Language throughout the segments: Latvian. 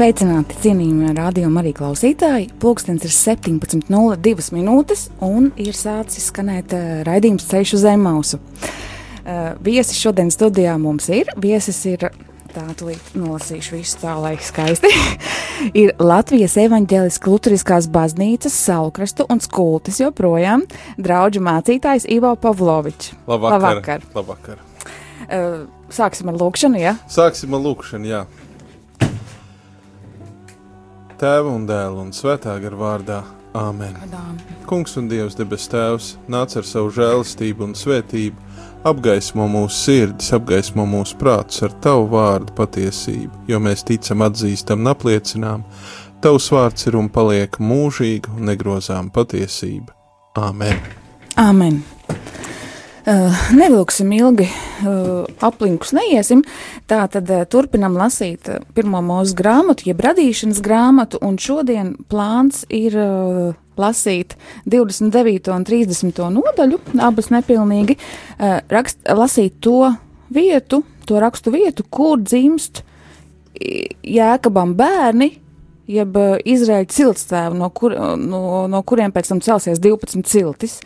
Sveicināti, cienījamie rādījuma arī klausītāji. Pūkstens ir 17,02 minūtes un ir sācis skanēt uh, raidījums Ceļš uz Zemausu. Uh, viesis šodien studijā mums ir. Viesis ir, tā tūlīt nolasīšu visu tā, lai skaisti. ir Latvijas evaņģēliskās Lutheriskās baznīcas salkrastu un skultes joprojām draudžu mācītājs Ivo Pavlovičs. Labvakar! Labvakar. Labvakar. Uh, sāksim ar lūkšanu, jā? Ja? Sāksim ar lūkšanu, jā. Tēva un dēla un svētā gara vārdā. Āmen. Kungs un Dievs, debes Tēvs, nāc ar savu žēlastību un svētību, apgaismo mūsu sirdis, apgaismo mūsu prātus ar tavu vārdu patiesību, jo mēs ticam, atzīstam un apliecinām, tavs vārds ir un paliek mūžīga un negrozām patiesība. Āmen! Āmen! Uh, nevilksim ilgi, uh, aplinkus neiesim. Tā tad uh, turpinam lasīt pirmo mūža grāmatu, jeb radīšanas grāmatu, un šodien plāns ir lasīt 29. un 30. nodaļu, abas nepilnīgi, rakst, lasīt to vietu, to rakstu vietu, kur dzimst jēkabam bērni, jeb Izraēļa ciltstēvi, no, kur, no, no kuriem pēc tam celsies 12 ciltis,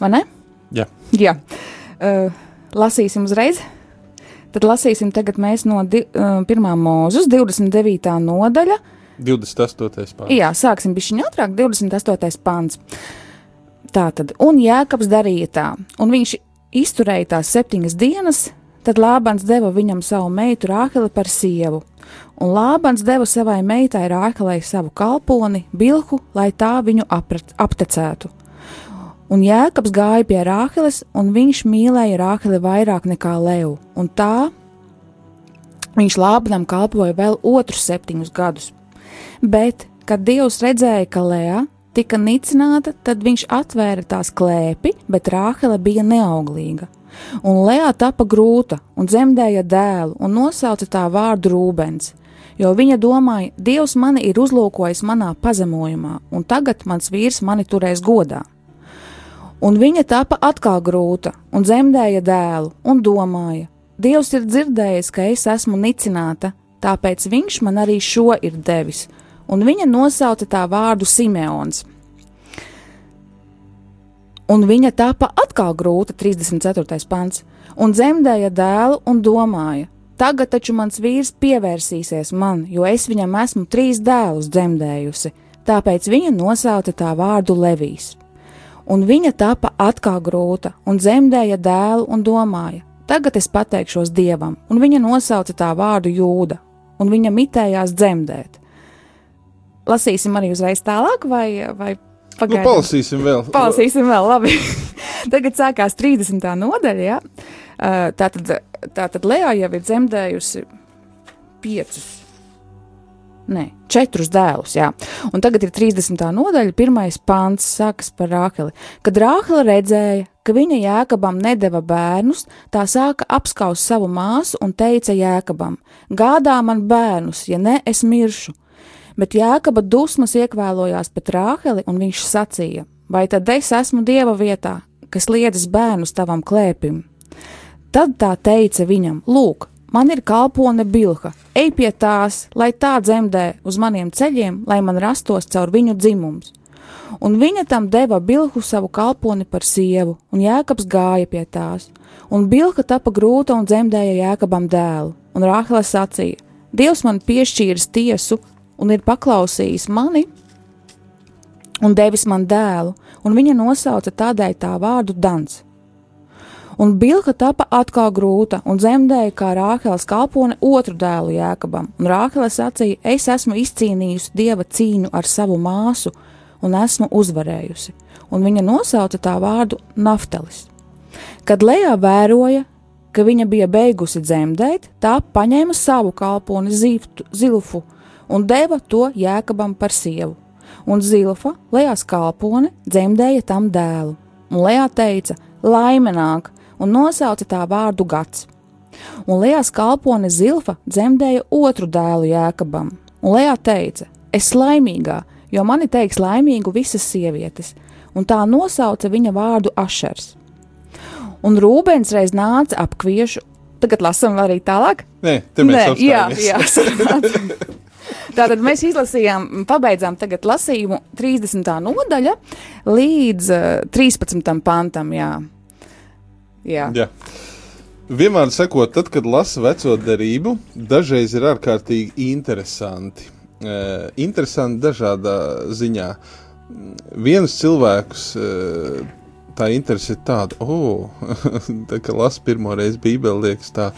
vai ne? Jā. Jā. Uh, lasīsim uzreiz. Tad lasīsim tagad mēs no di, uh, pirmā mūzes, 29. nodaļa. 28. pāns. Jā, sāksim bišķiņ ātrāk, 28. pāns. Tā tad, un Jēkabs darīja tā, un viņš izturēja tās septiņas dienas, tad Lābans deva viņam savu meitu Rāheli par sievu. Un Lābans deva savai meitai Rāhelei savu kalponi, bilku, lai tā viņu apret, aptecētu. Un Jēkabs gāja pie Rāheles, un viņš mīlēja Rāheli vairāk nekā Leju, un tā viņš Lābanam kalpoja vēl otrus septiņus gadus. Bet, kad Dievs redzēja, ka Lēja tika nicināta, tad viņš atvēra tās klēpi, bet Rāhele bija neauglīga. Un Lēja tapa grūta un dzemdēja dēlu un nosauca tā vārdu Rūbens, jo viņa domāja, Dievs mani ir uzlūkojis manā pazemojumā, un tagad mans vīrs mani turēs godā un viņa tapa atkal grūta un dzemdēja dēlu un domāja: Dievs ir dzirdējis, ka es esmu nicināta, tāpēc viņš man arī šo ir devis, un viņa nosauca tā vārdu Simeons. Un viņa tapa atkal grūta, 34. pants, un dzemdēja dēlu un domāja: Tagad taču mans vīrs pievērsīsies man, jo es viņam esmu trīs dēlus dzemdējusi, tāpēc viņa nosauca tā vārdu Levijs un viņa tapa atkal grūta, un dzemdēja dēlu un domāja: Tagad es pateikšos dievam, un viņa nosauca tā vārdu jūda, un viņa mitējās dzemdēt. Lasīsim arī uzreiz tālāk, vai, vai pagaidām? Nu, palasīsim vēl. Palasīsim vēl, labi. Tagad sākās 30. nodaļa, ja? Tātad, tātad Leo jau ir dzemdējusi piecus Nē, četrus dēlus, jā. Un tagad ir 30. nodaļa, pirmais pāns sākas par Rāheli. Kad Rāhela redzēja, ka viņa jēkabam nedeva bērnus, tā sāka apskaust savu māsu un teica jēkabam: Gādā man bērnus, ja ne es miršu. Bet jēkaba dusmas iekvēlojās pret Rāheli, un viņš sacīja: Vai tad es esmu dieva vietā, kas liedzas bērnus tavam klēpim? Tad tā teica viņam: Lūk, Man ir kalpone bilha, ej pie tās, lai tā dzemdē uz maniem ceļiem, lai man rastos caur viņu dzimums. Un viņa tam deva bilhu savu kalponi par sievu, un Jēkabs gāja pie tās. Un bilha tapa grūta un dzemdēja Jēkabam dēlu, un Rāhela sacīja: Dievs man piešķīris tiesu un ir paklausījis mani un devis man dēlu, un viņa nosauca tādēļ tā vārdu Dans un Bilka tapa atkal grūta un dzemdēja kā Rāheles kalpone otru dēlu Jēkabam, un Rāhele sacīja: Es esmu izcīnījusi dieva cīņu ar savu māsu un esmu uzvarējusi, un viņa nosauca tā vārdu Naftalis. Kad Lejā vēroja, ka viņa bija beigusi dzemdēt, tā paņēma savu kalponi Ziftu- Zilfu un deva to Jēkabam par sievu. Un Zilfa, Lejās kalpone, dzemdēja tam dēlu. Un Lejā teica: Laimenāk, un nosauca tā vārdu Gats. Un Lejās kalpone Zilfa dzemdēja otru dēlu Jēkabam. Un Lejā teica: Es laimīgā, jo mani teiks laimīgu visas sievietes, un tā nosauca viņa vārdu Ašers. Un Rūbens reiz nāca ap kviešu. Tagad lasām arī tālāk. Nē, te mēs Nē, jā, jā. Tātad mēs izlasījām, pabeidzām tagad lasījumu 30. nodaļa līdz uh, 13. pantam. Jā. Jā. Jā. Vienmēr sakot, tad, kad lasa veco derību, dažreiz ir ārkārtīgi interesanti. Uh, interesanti dažādā ziņā. Vienus cilvēkus uh, tā interese ir tāda, oh, tā kā lasa pirmo reizi Bībeli, liekas tā.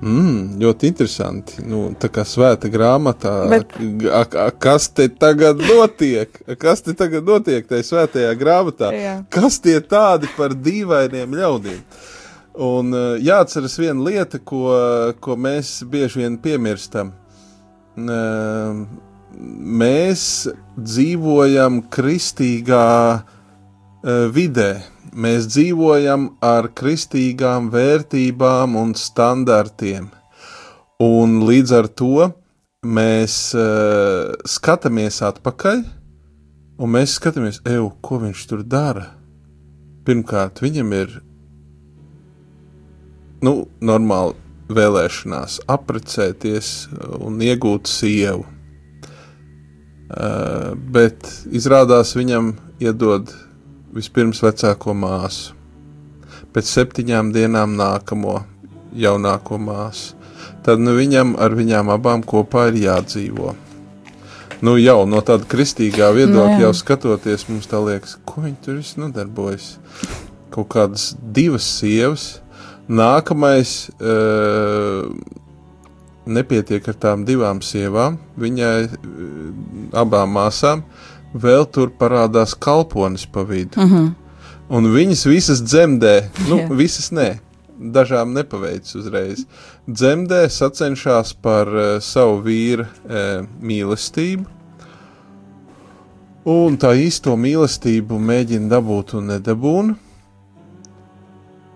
Mm, ļoti interesanti. Nu, tā kā svēta grāmatā, Bet- a, a, kas te tagad notiek? Kas te tagad notiek tajā svētajā grāmatā? Jā. Kas tie tādi par dīvainiem ļaudīm? Un uh, jāatceras viena lieta, ko, ko mēs bieži vien piemirstam. Uh, mēs dzīvojam kristīgā uh, vidē. Mēs dzīvojam ar kristīgām vērtībām un standartiem. Un līdz ar to mēs uh, skatāmies atpakaļ, un mēs skatāmies, eju, ko viņš tur dara. Pirmkārt, viņam ir nu, normāli vēlēšanās apprecēties un iegūt sievu. Uh, bet izrādās viņam iedod vispirms vecāko māsu, pēc septiņām dienām nākamo jaunāko māsu. Tad nu, viņam ar viņām abām kopā ir jādzīvo. Nu, jau no tāda kristīgā viedokļa, Nu, jā. jau skatoties, mums tā liekas, ko viņi tur viss nodarbojas. Kaut kādas divas sievas, nākamais uh, nepietiek ar tām divām sievām, viņai uh, abām māsām vēl tur parādās kalponis pa vidu. Mm -hmm. Un viņas visas dzemdē, nu, Jā. visas nē, dažām nepaveic uzreiz. Dzemdē sacenšas par uh, savu vīru uh, mīlestību. Un tā īsto mīlestību mēģina dabūt un nedabūna.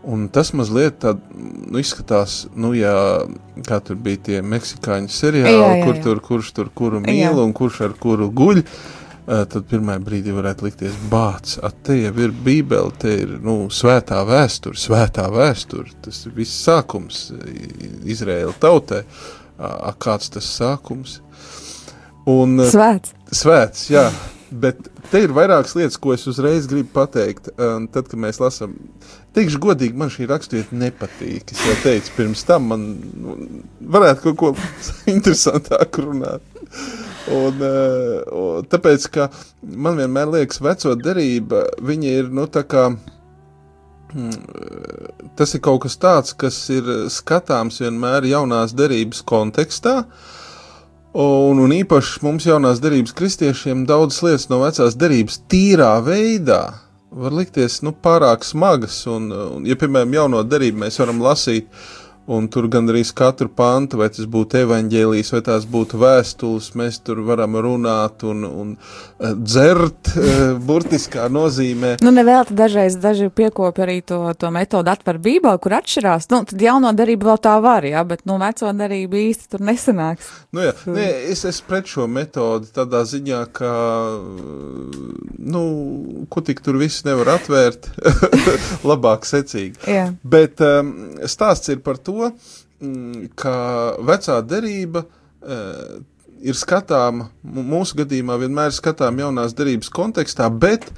Un tas mazliet tā, nu, izskatās, nu, jā, kā tur bija tie meksikāņu seriāli, Jā, jā, kur jā. tur kurš tur kuru Jā. mīl un kurš ar kuru guļ. Uh, tad pirmā brīdī varētu likties, bācis, te jau ir Bībele, te ir nu, svētā vēsture, svētā vēsture. Tas ir viss sākums Izraēla tautai. Kāds tas sākums? Un, uh, Svēts. Svēts, jā. Bet te ir vairākas lietas, ko es uzreiz gribu pateikt. Un tad, kad mēs lasām, teikšu godīgi, man šī raksturība nepatīk. Es jau teicu, pirms tam man nu, varētu kaut ko interesantāku runāt. Un, eh, un tāpēc, ka man vienmēr liekas, veco derība, viņa ir, nu, tā kā, mm, tas ir kaut kas tāds, kas ir skatāms vienmēr jaunās derības kontekstā. Un, un īpaši mums jaunās derības kristiešiem daudzas lietas no vecās derības tīrā veidā var likties nu, pārāk smagas. Un, un, ja, piemēram, jauno derību mēs varam lasīt, un tur gandrīz katru pantu, vai tas būtu evaņģēlijs, vai tās būtu vēstules, mēs tur varam runāt un, un eh, dzert, eh, burtiskā nozīmē. Nu, nevēl dažreiz daži piekopja arī to, to metodu atver Bībeli, kur atšķirās. Nu, tad jauno darību vēl tā var, jā, bet nu, veco darību īsti tur nesanāks. Nu, jā, nē, es esmu pret šo metodi tādā ziņā, ka, nu, ko tik tur viss nevar atvērt, labāk secīgi. Jā. Bet um, stāsts ir par to, mm, ka vecā derība uh, ir skatāma, mūsu gadījumā vienmēr skatāma jaunās derības kontekstā, bet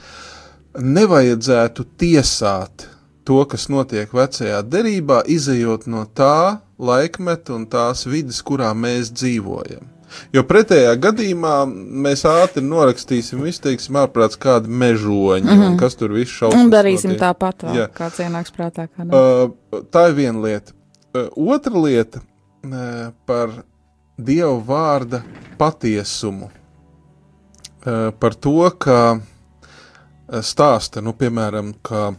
nevajadzētu tiesāt to, kas notiek vecajā derībā, izējot no tā laikmeta un tās vidas, kurā mēs dzīvojam. Jo pretējā gadījumā mēs ātri norakstīsim, izteiksim, ārprāts kādi mežoņi, mm -hmm. kas tur viss šausmas. Un darīsim notiek. tāpat, vēl, Jā. kāds ienāks prātā. Kā. Uh, tā ir viena lieta. Uh, otra lieta uh, par Dieva vārda patiesumu. Uh, par to, ka uh, stāsta, nu, piemēram, ka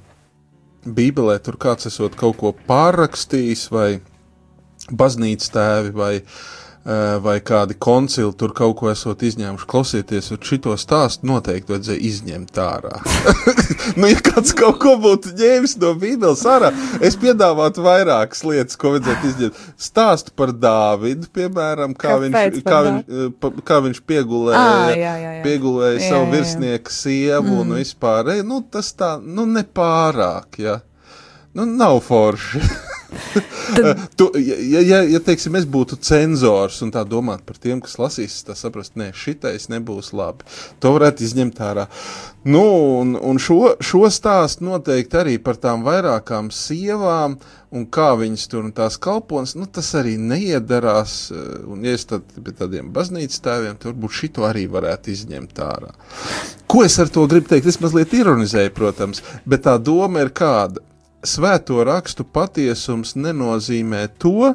Bībelē tur kāds esot kaut ko pārrakstījis, vai baznīcas tēvi, vai, eh, vai kādi koncili tur kaut ko esot izņēmuši. Klausieties, un šito stāstu noteikti vajadzēja izņemt ārā. nu, ja kāds kaut ko būtu ņēmis no Bībeles ārā, es piedāvātu vairākas lietas, ko vajadzētu izņemt. Stāstu par Dāvidu, piemēram, kā, Kāpēc viņš, kā, viņš, eh, pa- kā viņš piegulēja, Ā, jā, jā, jā. piegulēja Jā, savu jā, jā. virsnieku sievu mm. un vispār. ej, Nu, tas tā, nu, nepārāk, ja. Nu, nav forši. Tad- tu, ja, ja, ja, teiksim, es būtu cenzors un tā domātu par tiem, kas lasīs, tas saprast, nē, šitais nebūs labi. To varētu izņemt ārā. Nu, un, un šo, šo stāstu noteikti arī par tām vairākām sievām un kā viņas tur un tās kalponas, nu, tas arī neiedarās. eh, Un, ja es tad pie tādiem baznīcas tēviem, tad varbūt šito arī varētu izņemt ārā. Ko es ar to gribu teikt? Es mazliet ironizēju, protams, bet tā doma ir kāda. Svēto rakstu patiesums nenozīmē to,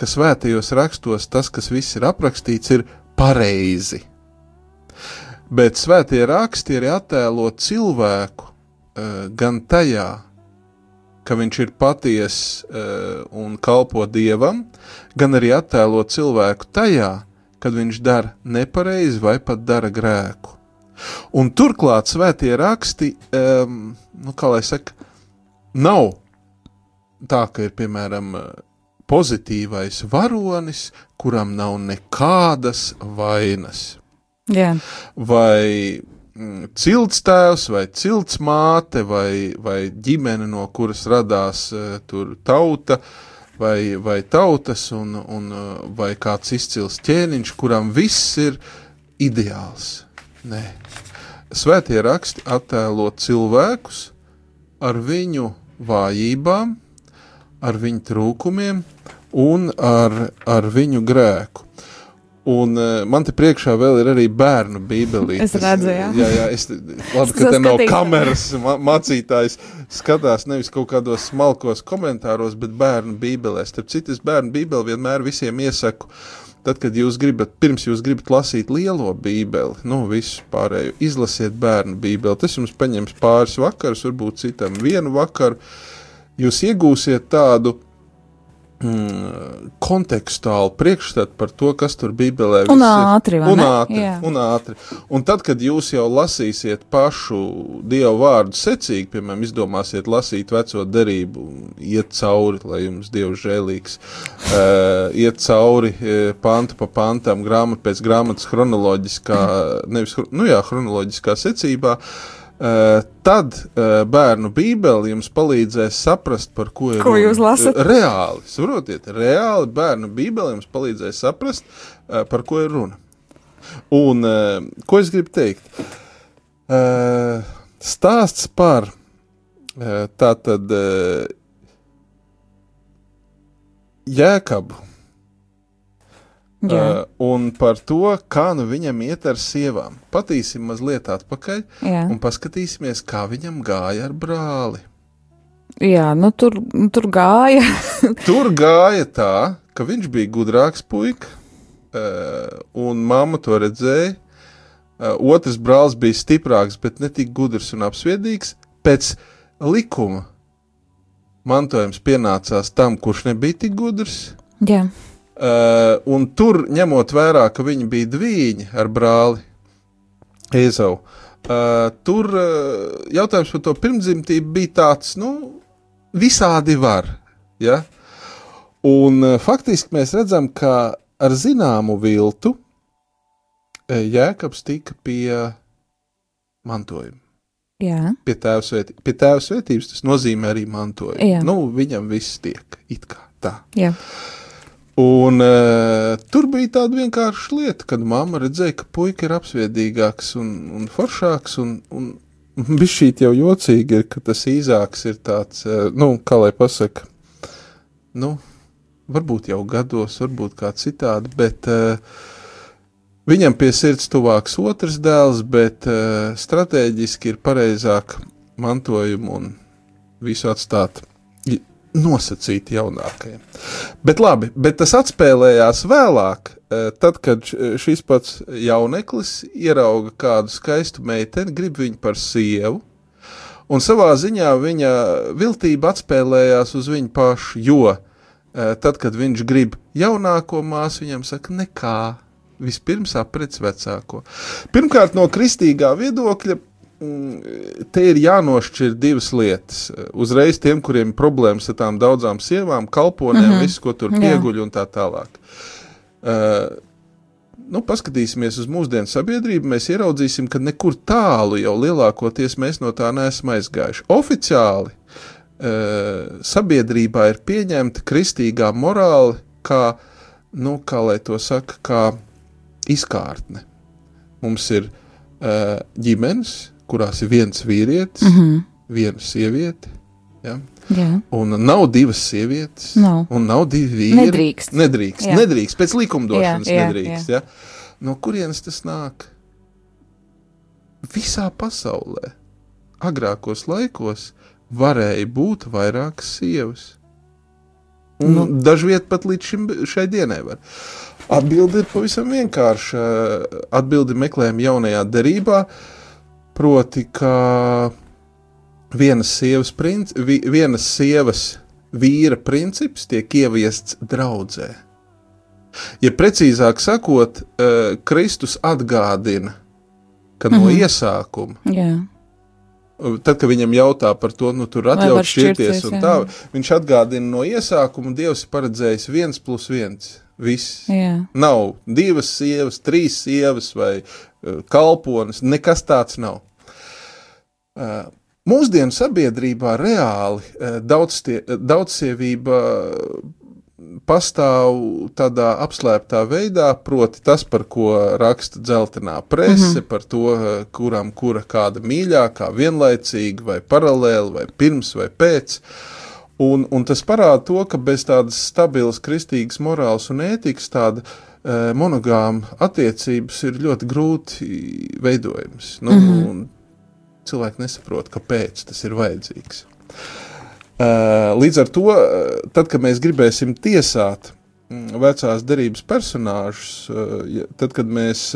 ka svētajos rakstos tas, kas viss ir aprakstīts, ir pareizi. Bet svētie raksti arī attēlo cilvēku eh, gan tajā, ka viņš ir patiess uh, un kalpo dievam, gan arī attēlo cilvēku tajā, kad viņš dara nepareizi vai pat dara grēku. Un turklāt svētie raksti, um, nu, kā lai saka, nav tā, ka ir piemēram pozitīvais varonis, kuram nav nekādas vainas Jā, vai mm, cilts tēvs, vai cilts māte, vai, vai ģimene, no kuras radās uh, tur tauta, vai, vai tautas, un, un, uh, vai kāds izcils ķēniņš, kuram viss ir ideāls. Nē. Svētie raksti attēlo cilvēkus ar viņu vājībām, ar viņu trūkumiem un ar, ar viņu grēku. Un uh, man te priekšā vēl ir arī bērnu bībelīte. Es redzu, jā. jā, jā es, labi, ka te nav kameras. Ma mācītājs skatās nevis kaut kādos smalkos komentāros, bet bērnu bībelēs. Starp citu, es bērnu bībeli vienmēr visiem iesaku. Tad, kad jūs gribat, pirms jūs gribat lasīt lielo bībeli, nu, visu pārējo, izlasiet bērnu bībeli. Tas jums paņems pāris vakarus, varbūt citam vienu vakaru. Jūs iegūsiet tādu mm, kontekstuālu priekšstatu par to, kas tur Bībelē Un ir. ātri, vai un ātri, Jā. un ātri. Un tad, kad jūs jau lasīsiet pašu Dievu vārdu secīgi, piemēram, izdomāsiet lasīt veco derību, iet cauri, lai jums Dievs žēlīgs, uh, iet cauri uh, pantu pa pantam, grāmatu pēc grāmatas chronoloģiskā, nevis, nu jā, chronoloģiskā secībā, Uh, tad uh, bērnu bībeli jums palīdzēs saprast, par ko ir Ko runa. jūs lasat? Uh, Reāli, saprotiet, reāli bērnu bībeli jums palīdzēs saprast, par ko ir runa. Un ko es gribu teikt? Stāsts par tātad Jēkabu jā. uh, un par to, kā nu viņam iet ar sievām. Patīsim mazliet atpakaļ jā. un paskatīsimies, kā viņam gāja ar brāli. jā nu, tur, nu, tur gāja. Tur gāja tā, ka viņš bija gudrāks puika, uh, un mamma to redzēja. Uh, otrs brālis bija stiprāks, bet ne tik gudrs un apsviedīgs. Pēc likuma mantojums pienācās tam, kurš nebija tik gudrs. jā. Uh, un tur, ņemot vērā, ka viņi bija divi ar brāli Ezau, uh, tur uh, jautājums par to pirmdzimtību bija tāds, nu, visādi var. Ja? Un uh, faktiski mēs redzam, ka ar zināmu viltu uh, Jēkabs tika pie mantojuma. jā. Pie tēva, svētī, pie tēva svētības tas nozīmē arī mantojumu. Jā. Nu, viņam viss tiek it kā tā. jā. Un uh, tur bija tāda vienkārša lieta, kad mamma redzēja, ka puika ir apsviedīgāks un, un foršāks. Un, un bija šī jau jocīgi, ir, ka tas īzāks ir tāds, uh, nu, kā lai pasaka, nu, varbūt jau gados, varbūt kā citādi, bet uh, viņam pie sirds tuvāks otrs dēls, bet uh, strateģiski ir pareizāk mantojumu un visu atstāt nosacīti jaunākajiem. Bet labi, bet tas atspēlējās vēlāk, eh, tad, kad š- šis pats jauneklis ierauga kādu skaistu meiteni, grib viņu par sievu, Un savā ziņā viņa viltība atspēlējās uz viņu pašu, jo uh, tad, kad viņš grib jaunāko māsu, viņam saka, nekā. Vispirms aprec vecāko. Pirmkārt, no kristīgā viedokļa te ir jānošķir divas lietas. Uzreiz tiem, kuriem ir problēmas ar tām daudzām sievām, kalponiem, mm -hmm. visu, ko tur pieguļ un tā tālāk. Uh, nu, paskatīsimies uz mūsdienu sabiedrību, mēs ieraudzīsim, ka nekur tālu jau lielākoties mēs no tā neesam aizgājuši. Oficiāli uh, sabiedrībā ir pieņemta kristīgā morāla kā, nu, kā lai to saka, kā izkārtne. Mums ir uh, ģimenes, kurās ir viens vīrietis, mm -hmm. viena sieviete. Ja? Jā. Un nav divas sievietes, nav. un nav divi vīri. Nedrīkst. Nedrīkst, jā. nedrīkst pēc likumdošanas Jā, jā, nedrīkst. Ja? No kurienes tas nāk? Visā pasaulē, agrākos laikos, varēja būt vairākas sievas. Un nu. Dažviet pat līdz šim, šai dienai var. Atbilde ir pavisam vienkārša. Atbildi meklējam jaunajā derībā, proti, ka vienas sievas, princi, vi, vienas sievas vīra princips tiek ieviests draudzē. Ja precīzāk sakot, uh, Kristus atgādina, ka no mm -hmm. iesākuma, Jā. tad, kad viņam jautā par to, nu, tur atļauts šķirties un jā. tā, viņš atgādina no iesākuma, Dievs ir paredzējis viens plus viens. Viss. Jā. Nav divas sievas, trīs sievas vai uh, kalpones. Nekas tāds nav. Uh, mūsdienu sabiedrībā reāli daudztie- daudzsievība pastāv tādā apslēptā veidā, proti tas, par ko raksta dzeltenā prese, mm -hmm. par to, kuram kura kāda mīļākā, vienlaicīgi vai paralēli, vai pirms vai pēc. Un, un tas parāda to, ka bez tādas stabilas kristīgas morāles un ētikas tāda uh, monogāma attiecības ir ļoti grūti veidojams. Nu, mm. -hmm. Cilvēki nesaprot, kāpēc tas ir vajadzīgs. Uh, līdz ar to, uh, tad, kad mēs gribēsim tiesāt mm, vecās derības personāžus, tad, kad mēs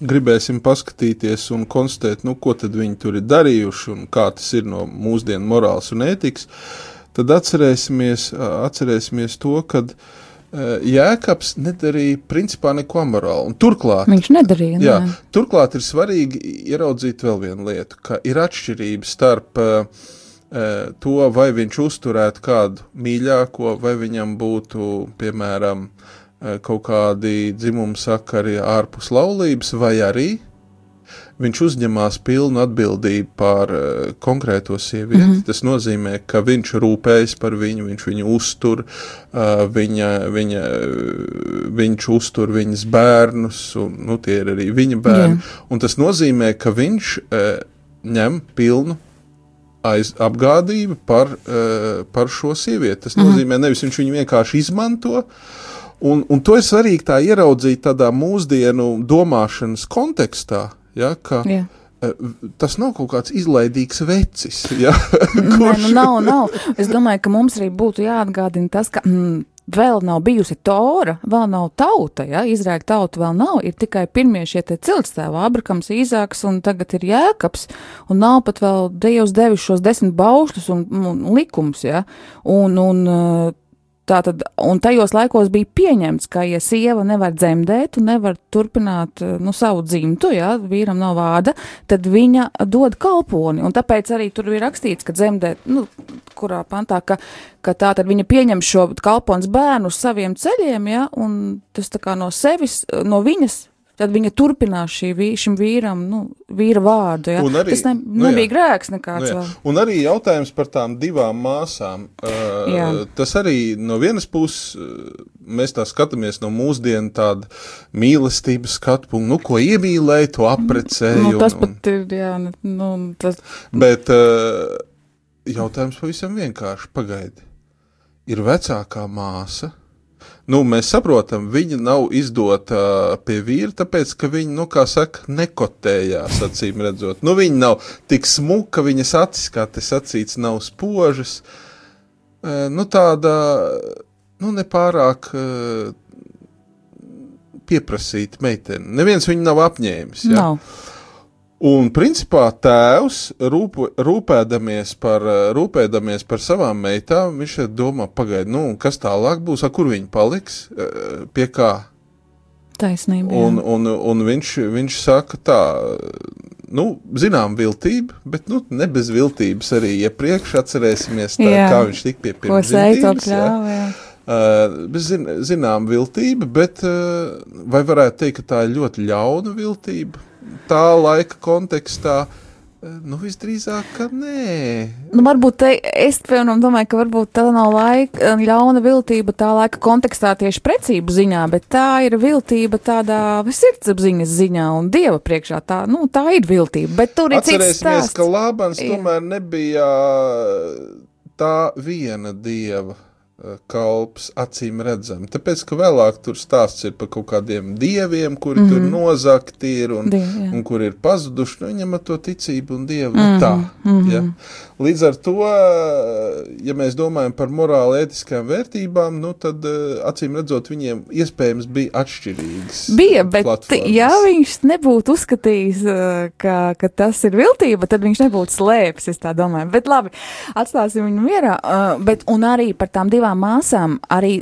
gribēsim paskatīties un konstatēt, nu, ko tad viņi tur ir darījuši un kā tas ir no mūsdienu morāls un ētikas, tad atcerēsimies, atcerēsimies to, ka uh, Jēkabs nedarīja principā neko amorālu. Turklāt, Viņš nedarīja. Jā, nē. turklāt ir svarīgi ieraudzīt vēl vienu lietu, ka ir atšķirība starp uh, uh, to, vai viņš uzturētu kādu mīļāko, vai viņam būtu, piemēram, uh, kaut kādi dzimuma sakari ārpus laulības, vai arī viņš uzņemās pilnu atbildību par uh, konkrēto sievieti. Mm -hmm. Tas nozīmē, ka viņš rūpējas par viņu, viņš viņu uztur, uh, viņa, viņa, viņš uztur viņas bērnus, un nu, tie ir arī viņa bērni. Un tas nozīmē, ka viņš uh, ņem pilnu aiz apgādību par, uh, par šo sievieti. Tas nozīmē, nevis viņš viņu vienkārši izmanto. Un, un to ir svarīgi tā ieraudzīt tādā mūsdienu domāšanas kontekstā, ja, ka Jā. eh, tas nav kaut kāds izlaidīgs vecis. Ja, Nē, nu nav, nav. Es domāju, ka mums arī būtu jāatgādina tas, ka mm, vēl nav bijusi tora, vēl nav tauta, ja Izraēla tauta vēl nav, ir tikai pirmie šie te ciltstēvi, Abrakams, Īzāks un tagad ir Jēkabs, un nav pat vēl Dievs devis šos desmit baušļus un, un likums, ja, un, un uh, Tātad, un tajos laikos bija pieņemts, ka, ja sieva nevar dzemdēt un nevar turpināt eh, nu, savu dzimtu, ja vīram nav vāda, tad viņa dod kalponi. Un tāpēc arī tur ir rakstīts, ka dzemdēt, nu, kurā pantā, ka, ka tā tad viņa pieņem šo kalpons bērnu uz saviem ceļiem, ja, un tas tā kā no sevis, no viņas. Tad viņa turpinās šī, vī- šim vīram, nu, vīra vārdu. Ja. Arī- tas ne, nu nebija jā. grēks Nu, nekāds. jā. vēl. Un arī jautājums par tām divām māsām. Uh, Jā. tas arī no vienas puses, mēs tā skatāmies no mūsdienu tāda mīlestības skatu punkta, nu, ko iemīlēja, to aprecēja. Nu, tas un, un, pat ir, jā, nu, tas, bet uh, jautājums pavisam vienkārši pagaidi. Ir vecākā māsa. Nu, mēs saprotam, viņa nav izdota pie vīra, tāpēc, ka viņa, nu, kā saka, nekotējās, acīm redzot. Nu, viņa nav tik smuka, viņas acis, kā te sacīts, nav spožas. Eh, Nu, tāda, nu, nepārāk eh, pieprasīta meitene. Neviens viņu nav apņēmis. Ja? nav. Un, principā, tēvs, rūp, rūpēdamies, par, rūpēdamies par savām meitām, viņš domā, pagaidi, nu, kas tālāk būs, ar kur viņi paliks, eh, pie kā. Taisnība. jā. Un, un, un viņš, viņš saka, tā, nu, zinām, viltība, bet nu, ne bez viltības arī iepriekš atcerēsimies, tā, Jā. kā viņš tika pie pļāvu? jā. Uh, zin, zinām, viltība, bet uh, vai varētu teikt, ka tā ir ļoti ļauna viltība tā laika kontekstā? Uh, nu, visdrīzāk, ka nē. Nu, varbūt te, es piemēram, domāju, ka varbūt tā nav laika, ļauna viltība tā laika kontekstā tieši precību ziņā, bet tā ir viltība tādā sirdsapziņas ziņā un dieva priekšā. Tā, nu, tā ir viltība, bet tur ir cits stāsts. ka Lābans tomēr nebija tā viena dieva kalps, acīm redzami. Tāpēc, ka vēlāk tur stāsts ir par kaut kādiem dieviem, kuri mm -hmm. tur Mhm. nozakti ir un, Dievi, jā. un kur ir pazuduši. Nu, viņam ar to ticību un dievu mm -hmm. tā. Mhm, mhm. Ja? Līdz ar to, ja mēs domājam par morāli ētiskām vērtībām, nu, tad uh, acīm redzot, viņiem iespējams bija atšķirīgas. Bija, bet platformas. ja viņš nebūtu uzskatījis, uh, ka, ka tas ir viltība, tad viņš nebūtu slēpis, es tā domāju. Bet labi, atstāsim viņu mierā. uh, Bet, un arī par tām divām māsām, arī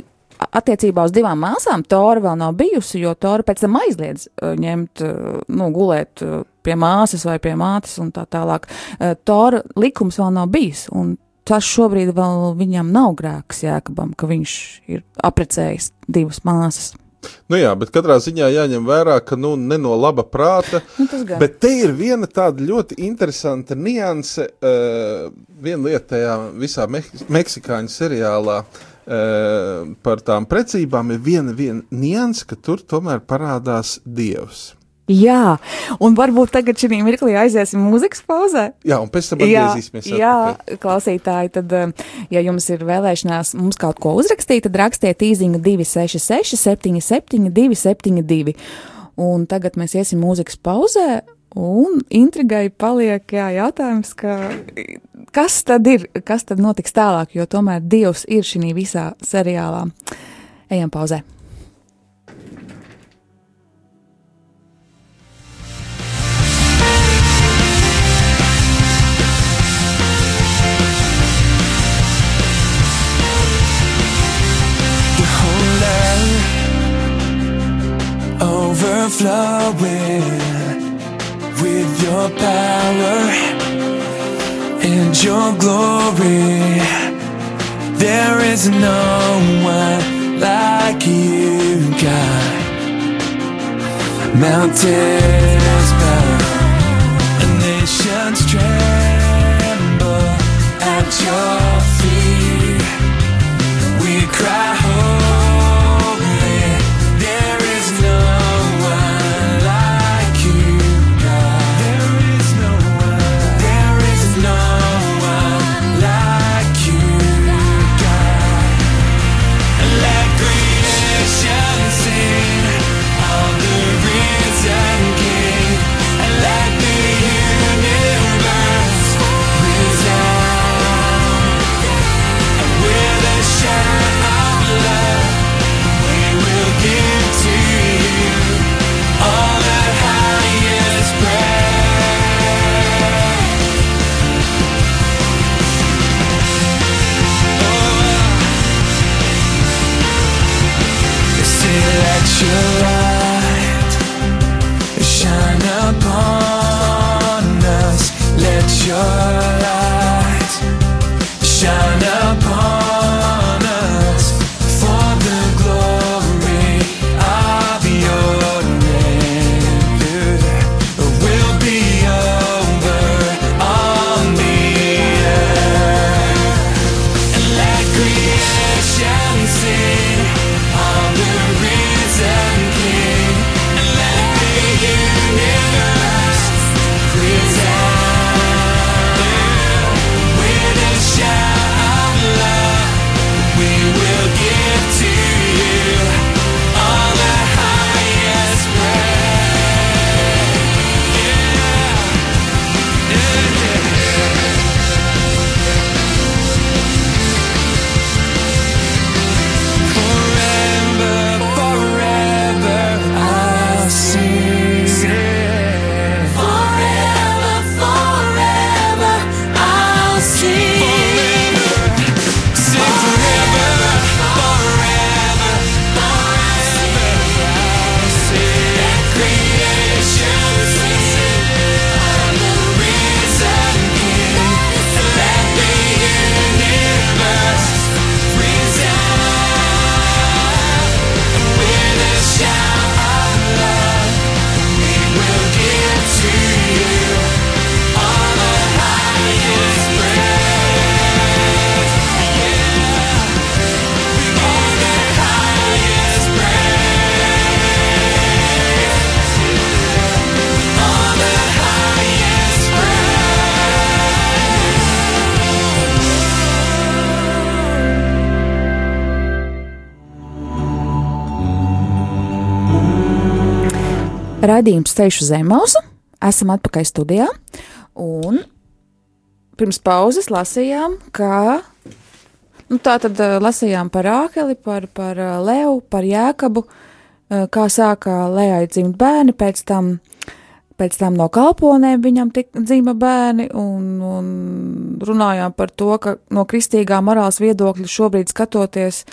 attiecībā uz divām māsām Tora vēl nav bijusi, jo Tora pēc tam aizliedz ņemt, nu, gulēt pie māsas vai pie mātes un tā tālāk. Uh, Tora likums vēl nav bijis, un tas šobrīd vēl viņam nav grēks Jēkabam, ka viņš ir aprecējis divas māsas. Nu jā, bet katrā ziņā jāņem vērā, ka nu, ne no laba prāta. Nu. Bet te ir viena tāda ļoti interesanta nianse. Uh, viena lieta tajā visā Mek meksikāņu seriālā uh, par tām precībām ir viena, viena nianse, ka tur tomēr parādās dievs. Jā, un varbūt tagad šī mirklī aiziesim mūzikas pauzē. Jā, un pēc tam Jā, atgriezīsimies. jā, atpakaļ. klausītāji, tad, eh, ja jums ir vēlēšanās mums kaut ko uzrakstīt, tad rakstiet īsiņu 266, 77, 272. Un tagad mēs iesim mūzikas pauzē, un intrigai paliek jā, jautājums, ka, kas tad ir, kas tad notiks tālāk, jo tomēr Dievs ir šī visā seriālā. Ejam pauzē. Overflowing with your power and your glory. There is no one like you, God. Mountains bow, and nations tremble at your feet. We cry Radījums Ceļš uz Zemausu. Esam atpakaļ studijā. Un pirms pauzes lasījām, ka. Nu, tā tad uh, lasījām par Ākeli, par, par uh, Leju, par Jēkabu, uh, kā sāka Lejai dzimt bērni, pēc tam, pēc tam no kalponēm viņam tik dzima bērni, un, un runājām par to, ka no kristīgā morāls viedokļa šobrīd skatoties,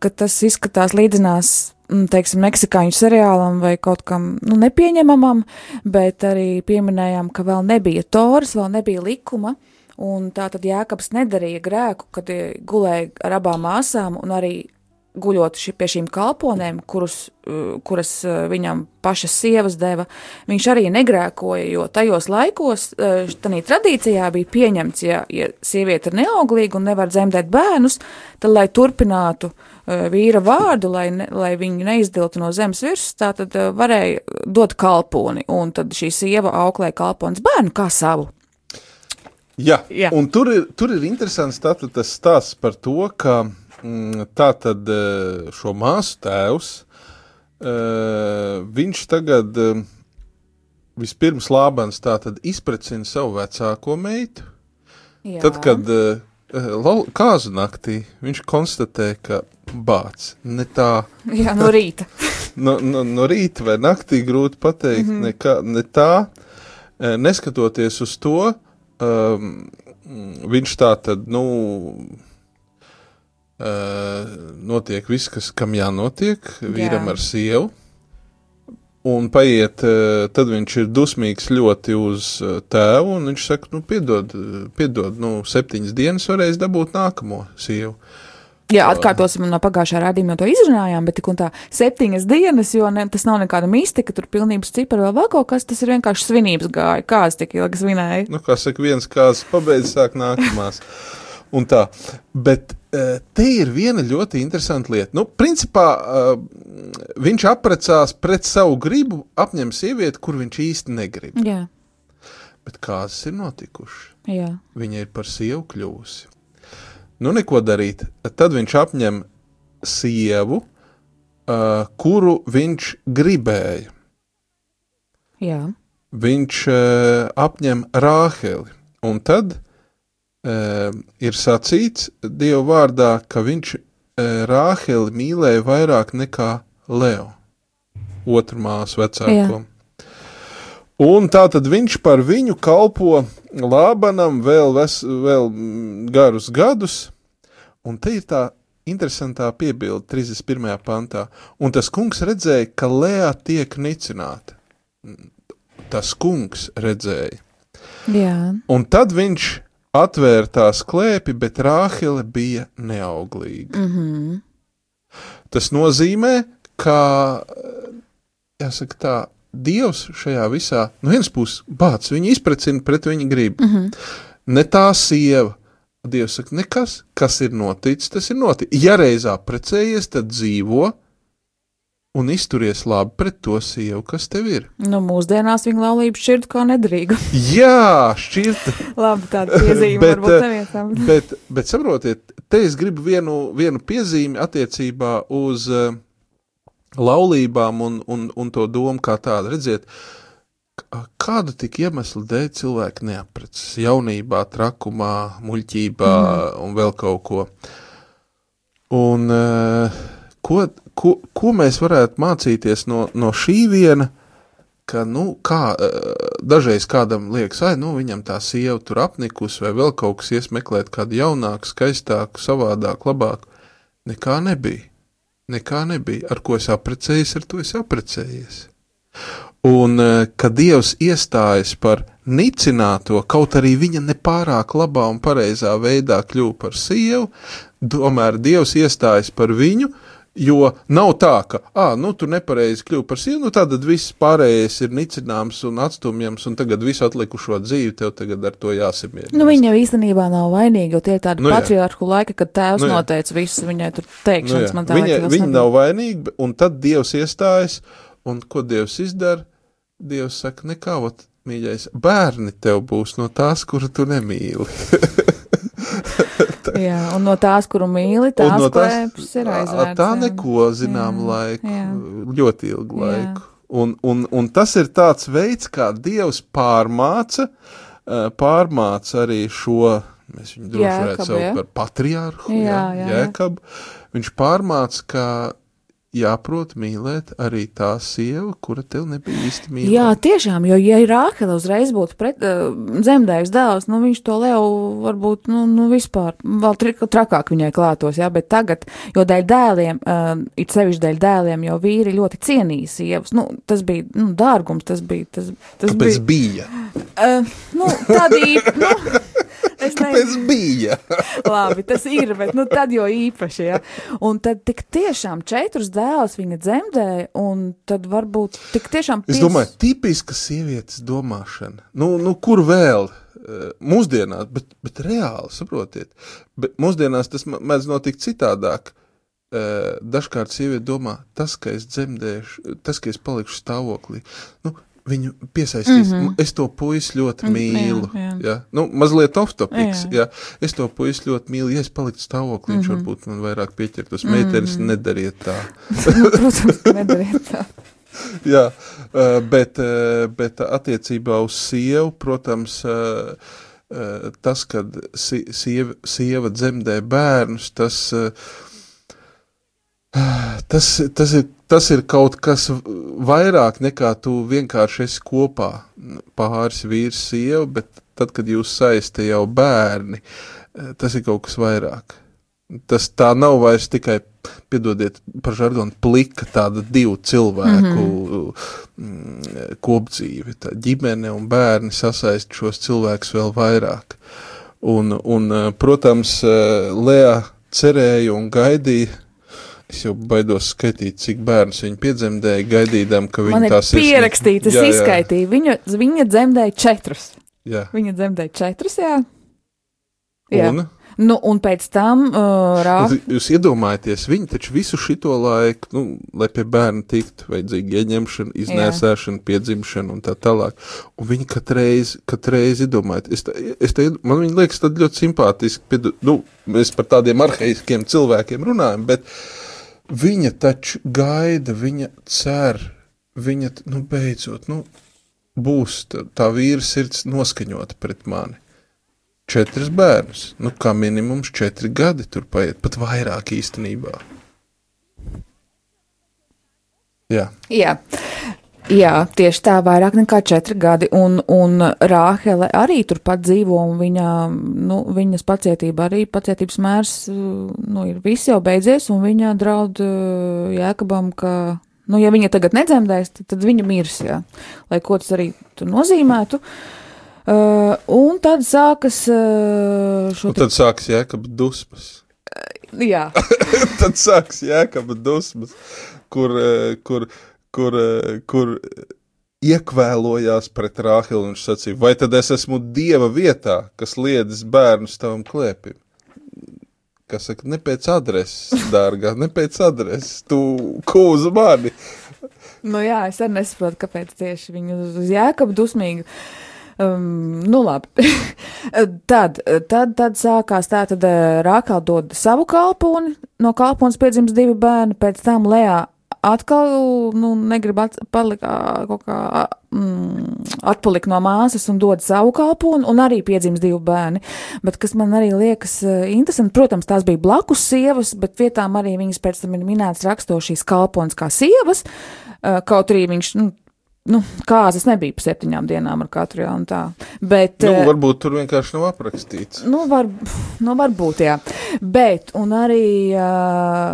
ka tas izskatās līdzinās mm, teiksim, meksikāņu seriālam vai kaut kam nu, nepieņemamam, bet arī pieminējām, ka vēl nebija toras, vēl nebija likuma. Un tā tad Jēkabs nedarīja grēku, kad eh, gulēja ar abām māsām un arī guļot ši, pie šīm kalponēm, kurus, uh, kuras uh, viņam pašas sievas deva, viņš arī negrēkoja, jo tajos laikos, tādā tradīcijā bija pieņemts, ja, ja sieviete ir neauglīga un nevar dzemdēt bērnus, tad, lai turpinātu uh, vīra vārdu, lai, ne, lai viņu neizdiltu no zemes virsmas, tā tad varēja dot kalponi, un tad šī sieva auklēja kalponis bērnu kā savu. Jā, Jā. un tur ir, tur ir interesants tātad tas stāsts par to, ka mm, tā tad eh, šo māsu tēvs, eh, viņš tagad eh, vispirms Lābans tātad izprecina savu vecāko meitu, Jā. tad, kad eh, lau- kāzu naktī viņš konstatē, ka bāc, ne tā, Jā, no rīta. no, no, no rīta vai naktī grūti pateikt, mm -hmm. nekā, ne tā, Eh, neskatoties uz to, um, viņš tā tad, nu, uh, notiek viss, kas kam jānotiek, vīram Jā. ar sievu. Un paiet, eh, tad viņš ir dusmīgs ļoti uz eh, tēvu, un viņš saka, nu, piedod, eh, piedod, nu, septiņas dienas varēs dabūt nākamo sievu. Jā, atkārtosim no pagājušā rādījuma, to izrunājām, bet tik un tā septiņas dienas, jo ne, tas nav nekāda mistika, tur pilnības cipara vēl, kaut kas, tas ir vienkārši svinības gāja. Kāds tik ilgi svinēja? nu, kā saka, viens kāds pabeidz, sāk nākamās. Un tā, bet te ir viena ļoti interesanta lieta. Nu, principā viņš apprecās pret savu gribu, apņem sievieti, kur viņš īsti negrib. Jā, Bet kādas ir notikušas? jā, Viņa ir par sievu kļuvusi. Nu, neko darīt. Tad viņš apņem sievu, kuru viņš gribēja. jā. viņš apņem Rāheli. Un tad uh, ir sacīts Dieva vārdā, ka viņš uh, Rāheli mīlēja vairāk nekā Leo, otru māsu vecāko. Un tā tad viņš par viņu kalpo Lābanam vēl, ves, vēl mm, garus gadus, un te ir tā interesantā piebilde 31. pantā. Un tas kungs redzēja, ka Lēā tiek nicināta tas kungs redzēja. jā. Un tad viņš atvēra tās klēpi, bet Rāhele bija neauglīga. Mm -hmm. Tas nozīmē, ka, jāsaka tā, Dievs šajā visā, no vienas puses, bāc, viņu izprecina pret viņa gribu. Mm -hmm. Ne tā sieva. Dievs saka, nekas, kas ir noticis, tas ir noticis. Ja reizā precējies, tad dzīvo un izturies labi pret to sievu, kas tev ir. Nu, mūsdienās viņa laulība šķirt kā nedrīga. Jā, šķirta. Labi, tāda piezīme Bet, varbūt eh, nevienam. Bet, bet saprotiet, te es gribu vienu, vienu piezīmi attiecībā uz uh, laulībām un, un, un to domu kā tādu. Redziet, kādu tik iemeslu dēļ cilvēki neaprecas jaunībā, trakumā, muļķībā mm. un vēl kaut ko. Uh, ko, ko, ko mēs varētu mācīties no, no šī viena? ka, nu, kā eh, dažreiz kādam liekas, ah, nu, viņam tā sieva tur apnikus, vai vēl kaut kas iesmeklēt kādu jaunāku, skaistāku, savādāku, labāku. Nekā nebija. Nekā nebija. Ar ko es apprecējies, ar to es apprecējies. Un, eh, kad Dievs iestājas par nicināto, kaut arī viņa nepārāk labā un pareizā veidā kļuva par sievu, tomēr Dievs iestājas par viņu, jo nav tā, ka, ah, nu, tu nepareizi kļuvi par sievu, nu, tad viss pārējais ir nicināms un atstumjams, un tagad visu atlikušo dzīvi tev tagad ar to jāsamierina. Nu, viņa jau īstenībā nav vainīga, jo tie ir tādi Nu nu, jā. patriarchu laiki, kad tēvs Nu nu noteica visu, viņai tur Nu, teikšanas tā viņa liekas, viņa nav vainīga, un tad Dievs iestājas, un ko Dievs izdara? Dievs saka, nekā, ot, mīļais, bērni tev būs no tās, kuru tu nemīli. Jā, un no tās, kuru mīli, Un tās no klēpes ir aizvērts. Tā neko zinām Jā, laiku, jā. ļoti ilgu Jā. laiku. Un, un, un tas ir tāds veids, kā Dievs pārmāca, pārmāca arī šo, mēs viņu droši varētu saukt par patriārhu, jā, jā, jā. Jēkabu. Viņš pārmāca, ka jāprot mīlēt arī tā sieva, kura tev nebija īsti mīlēta. Jā, tiešām, jo, ja Rāhela uzreiz būtu pret, uh, dzemdējis dēls, nu viņš to Leo varbūt, nu, nu vispār, vēl tri, trakāk viņai klātos, jā, bet tagad, jo dēļ dēliem, uh, it sevišķi dēļ dēliem, jo vīri ļoti cienīja sievas, nu, tas bija, nu, dārgums, tas bija, tas, tas Tāpēc bija, bija. uh, nu, tādī, nu, es nezinu. Tāpēc bija. Labi, tas ir, bet nu, tad jau īpaši. Ja? Un tad tik tiešām četrus dēlus viņa dzemdēja, un tad varbūt tik tiešām. Es domāju, tipiska sievietes domāšana. Nu, nu kur vēl? Eh, Mūsdienās, bet, bet reāli, saprotiet, bet mūsdienās tas mēdz notikt citādāk. Eh, Dažkārt sieviete domā, tas, ka es dzemdēšu, tas, ka es palikšu stāvoklī, nu, viņu piesaistīs. Mm -hmm. Es to puisi ļoti Mm, mīlu. jā, jā. Ja? Nu, mazliet off-topics. Jā. Ja? Es to puisi ļoti mīlu. Ja es paliktu stāvoklī, mm -hmm. varbūt man vairāk pieķertos. Meitenes, nedariet tā. protams, nedariet tā. Jā, bet, bet attiecībā uz sievu, protams, tas, kad si- sieva, sieva dzemdē bērnus, tas, tas, tas, ir, tas ir kaut kas vairāk nekā tu vienkārši esi kopā. Pāris vīrs, sieva, bet tad, kad jūs saista jau bērni, tas ir kaut kas vairāk. Tas tā nav vairs tikai, piedodiet, par žargonu plika tāda divu cilvēku mm, kopdzīve. Tā ģimene un bērni sasaist šos cilvēkus vēl vairāk. Un, un protams, Lea cerēja un gaidīja. Es jau baidos skaitīt, cik bērns viņa piedzemdēja, gaidīdām, ka viņa ir tās pierakstīts, es izskaitīju. Viņa, viņa dzemdēja četrus. Jā. Viņa dzemdēja četrus, jā. jā. Un, Nu, un pēc tam uh. Un Jūs iedomājaties, viņi taču visu šo laiku, nu, lai pie bērna tiktu, vajadzīga ieņemšana, iznēsāšana, piedzimšana un tā tālāk. Un viņi katreiz, katreiz iedomājas, es, tā, es tā, man viņi liekas tad ļoti simpātiski, piedu, nu, mēs par tādiem arhaiskiem cilvēkiem runājam, bet viņa taču gaida, viņa cer, viņa, nu, beidzot, nu, būs tā, tā vīra sirds noskaņota pret mani četrus bērnus. Nu, kā minimums četri gadi tur paiet, pat vairāk īstenībā. Jā, Jā. Jā, tieši tā, vairāk nekā četri gadi, un, un Rāhele arī turpat dzīvo, un viņa, nu, viņas pacietība arī, pacietības mērs, nu, ir viss jau beidzies, un viņa draud uh, Jēkabam, ka, nu, ja viņa tagad nedzemdēs, tad, tad viņa mirs, jā, lai ko tas arī tur nozīmētu. Uh, un tad sākas uh, šo un tad sāks jēkaba dusmas. te, jā, tad sāks jēkaba dusmas, kur, eh, kur, kur, eh, kur iekvēlojās pret Rāhilu un viņš sacīja, vai tad es esmu dieva vietā, kas liedz bērnu tavam klēpim? Kas saka, ne pēc adreses, dārgā, ne pēc adreses, tu kūz mani. Nu jā, es arī nesaprotu, kāpēc tieši viņu uz jēkabu dusmīgi. Um, nu, labi. tad, tad, tad sākās tā, tad Rākāla dod savu kalponi, no kalpones piedzimst divi bērni, pēc tam Lejā atkal, nu, negrib palikt kaut kā mm, atpalikt no māsas un dod savu kalponi, un arī piedzimst divi bērni. Bet kas man arī liekas interesanti, protams, tās bija blakus sievas, bet vietām arī viņas pēc tam ir minētas rakstošīs kalpones kā sievas, kaut arī viņš, nu, nu, kāzas nebija pa septiņām dienām ar katru, jā, un tā. Bet, Nu, varbūt tur vienkārši nav aprakstīts. Nu, var, nu, varbūt, jā. Bet, un arī, uh,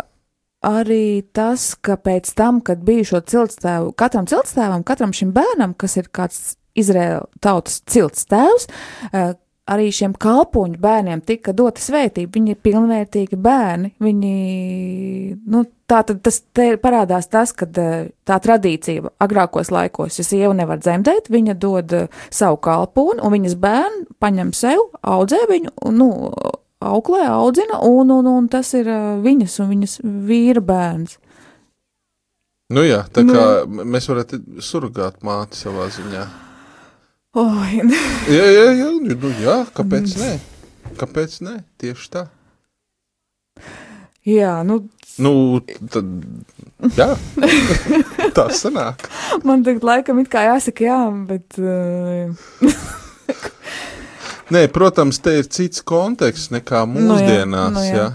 arī tas, ka pēc tam, kad bija šo ciltstēvu, katram ciltstēvam, katram šim bērnam, kas ir kāds Izraēla tautas ciltstēvs, uh, arī šiem kalpoņu bērniem tika dota svētība. Viņi ir pilnvērtīgi bērni. Viņi, nu, tā tad tas parādās tas, ka tā tradīcija agrākos laikos, ja sieva nevar dzemdēt, viņa dod eh, savu kalponi, un viņas bērni paņem sev, audzē viņu, nu, auklē, audzina, un, un, un tas ir viņas un viņas vīra bērns. Nu jā, tā Nu. kā m- mēs varētu surgāt māti savā ziņā. Oi, Jā, jā, jā, nu, jā kāpēc nē? Kāpēc nē? Tieši tā. jā, nu, Nu, tad, jā, tā sanāk. Man tagad laikam it kā jāsaka, jā, bet. Uh, Nē, protams, te ir cits konteksts nekā Nu jā, mūsdienās. nu jā. jā.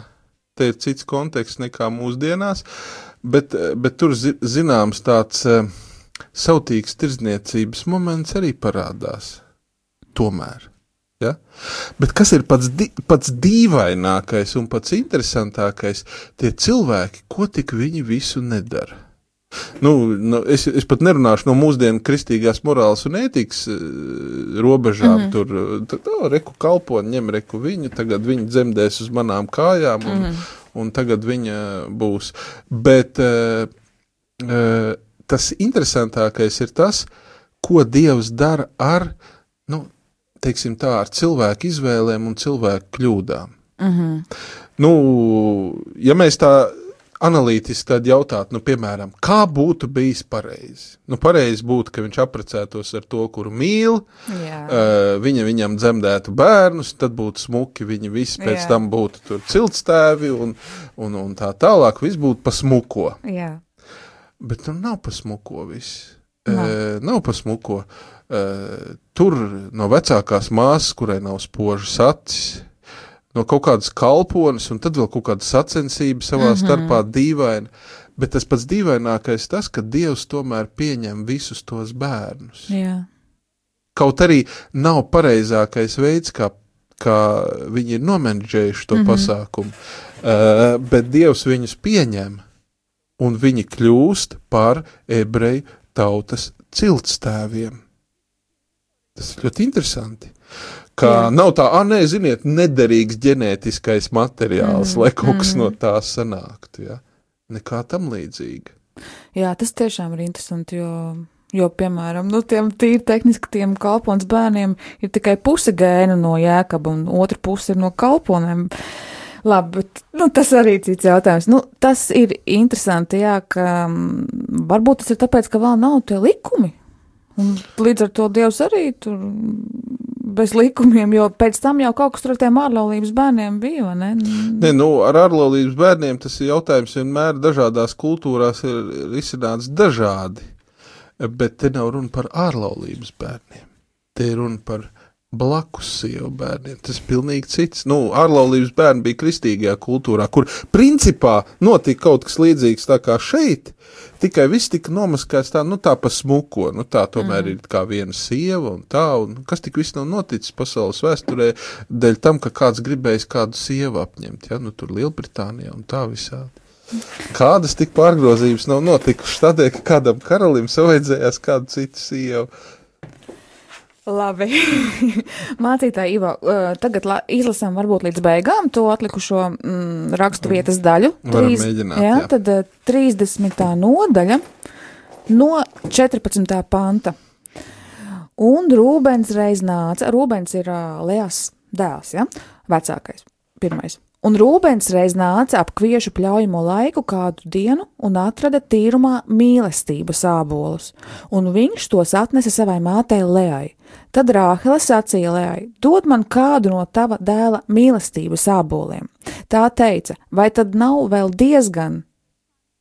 Te ir cits konteksts nekā mūsdienās, bet, bet tur zi- zināms tāds eh, sautīgs tirdzniecības moments arī parādās. Tomēr. Ja? Bet kas ir pats, di pats dīvainākais un pats interesantākais? Tie cilvēki, ko tik viņi visu nedara. Nu, nu, es, es pat nerunāšu no mūsdienu kristīgās morāles un ētikas uh, robežām. Mm -hmm. Tur uh, tā, reku kalponi, ņem reku viņu, tagad viņi dzemdēs uz manām kājām, un, mm -hmm. un tagad viņa būs. Bet uh, uh, tas interesantākais ir tas, ko Dievs dara ar, nu, teiksim tā, ar cilvēku izvēlēm un cilvēku kļūdām. Mm -hmm. Nu, ja mēs tā analītiski tad jautāt, nu, piemēram, kā būtu bijis pareizi? Nu, pareizi būtu, ka viņš apprecētos ar to, kuru mīl, jā. uh, viņa viņam dzemdētu bērnus, tad būtu smuki, viņi visi pēc Jā. tam būtu tur ciltstēvi un, un, un tā tālāk, viss būtu pa smuko. jā. Bet nu nav pa smuko viss. Nav. Uh, nav pa smuko. Uh, tur no vecākās māsas, kurai nav spožas acis, no kaut kādas kalpones, un tad vēl kaut kāda sacensība savā mm -hmm. starpā dīvaina. Bet tas pats dīvainākais tas, ka Dievs tomēr pieņem visus tos bērnus. jā. Kaut arī nav pareizākais veids, kā, kā viņi ir nomenedžējuši to mm -hmm. pasākumu, uh, bet Dievs viņus pieņem, un viņi kļūst par ebreju tautas ciltstēviem. Tas ir ļoti interesanti. Kā Jā. Jā. nav tā, ah, nē, ziniet, nederīgs ģenētiskais materiāls, mm, lai kaut kas mm. no tā sanāktu. Ja? Nekā tam līdzīga. Jā, tas tiešām ir interesanti, jo, jo piemēram, nu, tiem tīri tehniski tiem kalpons bērniem ir tikai puse gēna no jēkaba, un otra puse ir no kalponiem. Labi, bet nu, tas arī ir cits jautājums. Nu, tas ir interesanti, jā, ka mm, varbūt tas ir tāpēc, ka vēl nav tie likumi. Un līdz ar to Dievs arī tur bez likumiem, jo pēc tam jau kaut kas tur ar tiem ārlaulības bērniem bija, vai ne? Nē, nu, ar ārlaulības bērniem tas ir jautājums vienmēr dažādās kultūrās ir izsināts dažādi. Bet te nav runa par ārlaulības bērniem. Te ir runa par blakus sievu bērniem. Tas ir pilnīgi cits. Nu, ārlaulības bērni bija kristīgajā kultūrā, kur principā notika kaut kas līdzīgs tā kā šeit. Tikai viss tika nomaskāts tā, nu tā pa smuko, nu tā tomēr mm. ir kā viena sieva un tā, un kas tik viss nav noticis pasaules vēsturē, dēļ tam, ka kāds gribējis kādu sievu apņemt, ja, nu tur Lielbritānijā un tā visādi. Kādas tik pārgrozības nav notikušas tādēļ, ka kādam karalim savaidzējās kādu citu sievu. Labi. Mācītāji, Ivo, uh, tagad la- izlasām varbūt līdz beigām to atlikušo mm, rakstu vietas daļu. Varam mēģināt, jā, jā. tad uh, 30. nodaļa no 14. panta. Un Rūbens reiz nāca, Rūbens ir uh, Lējas dēls, ja? vecākais, pirmais. Un Rūbens reiz nāca ap kviešu pļaujamo laiku kādu dienu un atrada tīrumā mīlestības ābolus, un viņš tos atnesa savai mātei Lējai. Tad Rāhele sacīja Lējai: Dod man kādu no tava dēla mīlestības āboliem. Tā teica: Vai tad nav vēl diezgan,